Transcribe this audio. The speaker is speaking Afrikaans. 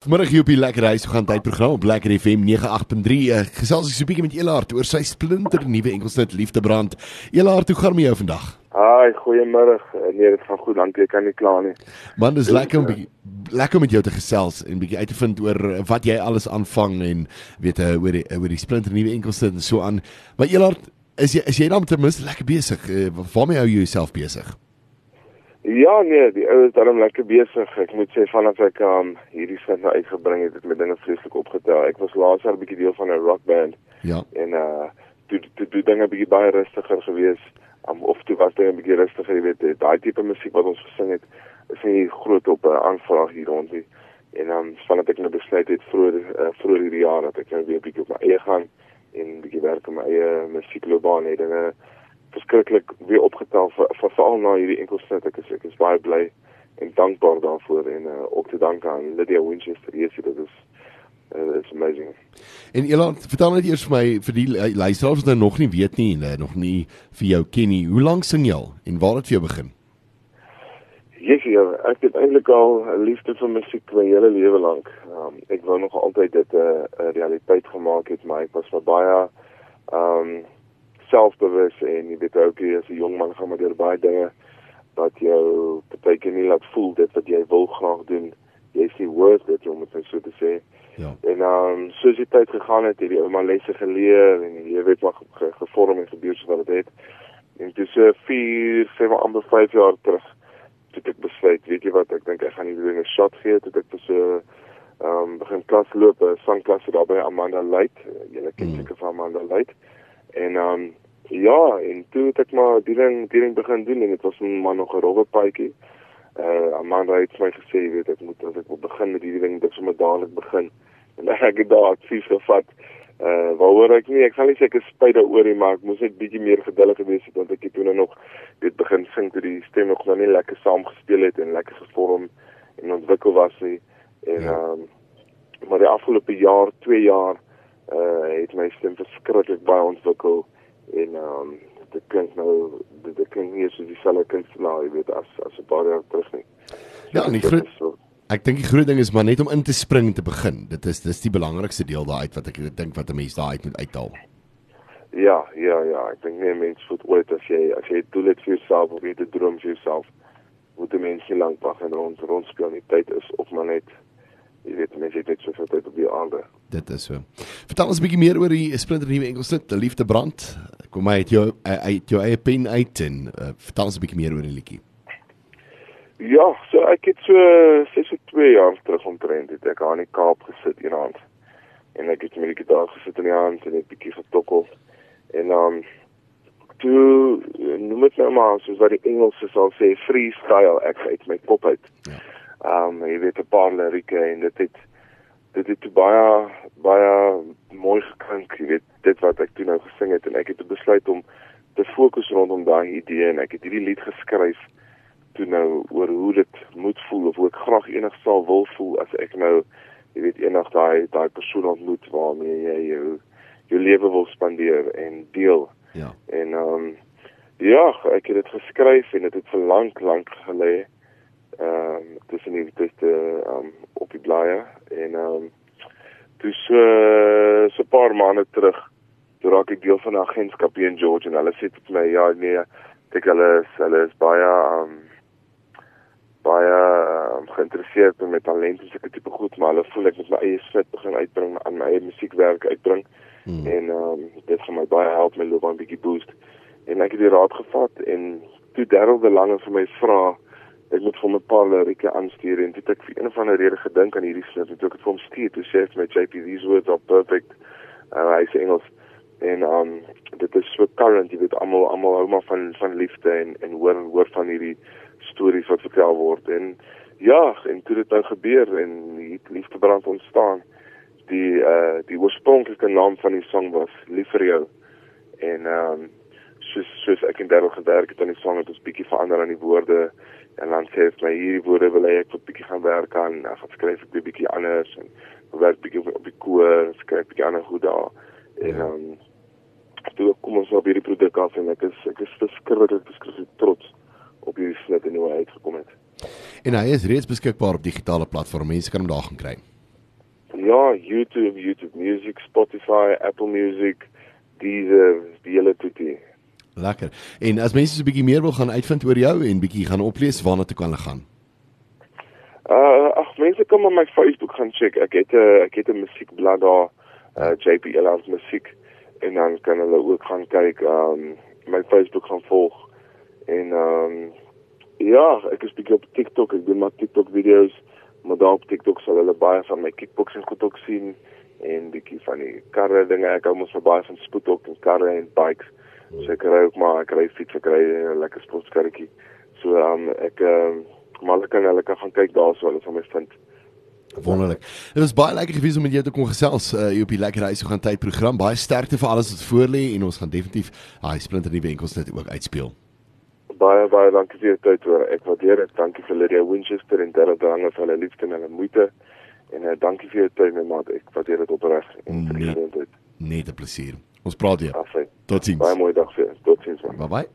Vanmiddag hier op die Lekker Huis gaan tyd program op Lekker FM 98.3. Uh, gesels ek so 'n bietjie met Elaart oor sy splinter nuwe enkelsnit Liefdebrand. Elaart, hoe gaan dit met jou vandag? Haai, goeiemôre. Nee, dit gaan goed, dankie. Ek kan nie kla nie. Man, dis lekker om bietjie lekker om met jou te gesels en bietjie uit te vind oor wat jy alles aanvang en weet uh, oor die oor die splinter nuwe enkelsnit en so aan. Maar Elaart, is jy is jy dan ten minste lekker besig? Waarmee hou jy jouself besig? Ja, nee, die ou is daarom lekker besig. Ek moet sê vanaf ek um hierdie sin nou uitgebring het, het ek my dinge vreeslik opgetel. Ek was laas jaar 'n bietjie deel van 'n rockband. Ja. En uh toe toe toe dinge bietjie baie rustiger gewees. Um of toe was dit 'n bietjie rustiger, jy weet, daai tipe musiek wat ons gesing het, is nie groot op 'n uh, aanvraag hier rond nie. En um vanaf ek nou besluit het vroeër uh, vroeër hierdie jaar dat ek nou weer bietjie op my eie gaan en bietjie werk aan my eie musiekloopbaan het en uh verskriklik weer opgetel vir vir veral na hierdie enkelsnit ek is ek is baie bly en dankbaar daarvoor en uh, ook te dank aan Lydia Winchester hier sit dit is uh, it's amazing. En Elan, vertel net eers vir my vir die luisteraars wat nou nog nie weet nie en uh, nog nie vir jou ken nie. Hoe lank sing jy al en waar het jy begin? Yes, ja, ek het eintlik al 'n liefde vir musiek my hele lewe lank. Um, ek wou nog altyd dit 'n uh, realiteit gemaak het, maar ek was vir baie um selfbewus en jy weet ook jy as 'n jong man gaan maar deur baie dinge wat jou baie keer nie laat voel dit wat jy wil graag doen. Jy is nie worth it om dit so te sê. Ja. En um soos die tyd gegaan het, het jy ouma lesse geleer en jy weet maar ge gevorm en gebeur so wat dit het. En dis so 4, 7 amper 5 jaar terug het ek besluit, weet jy wat, ek dink ek gaan nie weer 'n shot gee tot ek vir so um begin klas loop, 'n sangklas daar by Amanda Light. Jy ken seker van Amanda Light. En um ja, en toe het ek maar die ding die ding begin doen en dit was maar nog 'n rowwe paadjie. Uh Amanda het my gesê, jy weet, ek moet as ek wil begin met hierdie ding, dit sommer dadelik begin. En ek het daar advies gevat. Uh waaroor ek nie, ek sal nie sê ek is spyt daaroor nie, maar ek moes net bietjie meer geduldig gewees het want ek het toe nou nog dit begin sing toe die stem nog nou nie lekker saamgespeel het en lekker gevorm en ontwikkel was nie. En ja. um maar die afgelope jaar, 2 jaar uh het my stem verskriklik baie ontwikkel en ehm um, dit klink nou dit, dit klink nie soos dieselfde kunstenaar jy weet as as 'n paar jaar terug nie. Ja, en die groot so, ek dink die groot ding is maar net om in te spring te begin. Dit is dis die belangrikste deel daai uit wat ek dink wat 'n mens daai uit moet uithaal. Ja, ja, ja, ek dink nie mens moet ooit as jy as jy doel het vir jouself of jy het 'n droom vir jouself moet 'n mens nie lank wag en rond rond speel nie. Tyd is of maar net jy weet mense het net soveel tyd op die aande. Dit is so. Vertel ons 'n bietjie meer oor die splinter nuwe enkelsnit, Die Liefde Brand. Kom my uit jou uit jou eie pen uit en uh, vertel ons 'n bietjie meer oor die liedjie. Ja, so ek het so 62 jaar terug omtrent het ek aan die Kaap gesit eendag. En ek het met die gitaar gesit in die hand en 'n bietjie getokkel. En dan um, toe noem dit nou maar soos wat die Engelse sal sê freestyle ek uit my kop uit. Ja. Um, jy weet 'n paar lirieke en dit het dit het baie baie mooi geklink, jy weet dit wat ek toe nou gesing het en ek het besluit om te fokus rondom daai idee en ek het hierdie lied geskryf toe nou oor hoe dit moet voel of hoe ek graag eendag sal wil voel as ek nou jy weet eendag daai daai persoon ontmoet waarmee jy jou jou lewe wil spandeer en deel. Ja. En ehm um, ja, ek het dit geskryf en dit het vir lank lank gelê. Ehm um, tussen die tussen ehm um, op die blaaie en ehm um, toe so so 'n paar maande terug toe raak ek deel van 'n agentskap hier in George en hulle sê vir my ja nee, ek hulle is hulle is baie um, baie um, geïnteresseerd in my talente en sulke tipe goed, maar hulle voel ek moet my eie sit begin uitbring aan my eie musiekwerk uitbring. Hmm. En um, dit gaan my baie help my loopbaan bietjie boost. En ek het die raad gevat en toe Darryl de Lange vir my vra ek moet vir 'n paar lirieke aanstuur en dit ek vir een of ander rede gedink aan hierdie en toe ek dit vir hom stuur, toe sê hy my JP these words are perfect. Uh, hy sê Engels en um dit is so current, jy weet almal almal hou maar van van liefde en en hoor hoor van hierdie stories wat vertel word en ja, en toe dit nou gebeur en die liefdebrand ontstaan. Die uh die oorspronklike naam van die song was Lief vir jou. En um soos soos ek en Darryl gewerk het aan die song het ons bietjie verander aan die woorde en dan sê hy my hierdie woorde wil ek vir bietjie gaan werk aan. Ek gaan skryf ek bietjie anders en werk bietjie op die koor, skryf bietjie ander goed daar. En ja. um toe kom ons op hierdie produk af en ek is ek is verskriklik verskriklik trots op hierdie snit en hoe hy uitgekom het. En hy is reeds beskikbaar op digitale platforms. Mense kan hom daar gaan kry. Ja, YouTube, YouTube Music, Spotify, Apple Music, Deezer, die hele toetie. Lekker. En as mense so 'n bietjie meer wil gaan uitvind oor jou en bietjie gaan oplees, waarna toe kan hulle gaan? Uh ag mense kom op my Facebook gaan check. Ek het 'n uh, ek het 'n musiekblad daar, uh JPL as musiek en dan kan hulle ook gaan kyk um my Facebook gaan volg. En um ja, ek is bietjie op TikTok, ek doen maar TikTok video's, maar daar op TikTok sal hulle baie van my kickboxing goed ook sien en bietjie van die karre dinge. Ek hou mos baie van spoedhok en karre en bikes. So ek ry ook maar, ek ry fiets, ek ry 'n lekker sportkarretjie. So um ek um maar hulle kan hulle kan gaan kyk daarso, hulle sal my vind. Wonderlik. Dit was baie lekker gewees om met jou te kon gesels uh, hier op die lekker huis gaan tyd program. Baie sterkte vir alles wat voor lê en ons gaan definitief daai splinter nuwe enkels net ook uitspeel. Baie baie dankie vir jou tyd hoor. Ek waardeer dit. Dankie vir Lydia Winchester en Darren Dange vir hulle liefde en hulle moeite. En uh, dankie vir jou tyd my maat. Ek waardeer dit opreg en vir die Nee. geleentheid. Net 'n plesier. Ons praat weer. Totsiens. Baie mooi dag vir jou. Totsiens. Bye bye.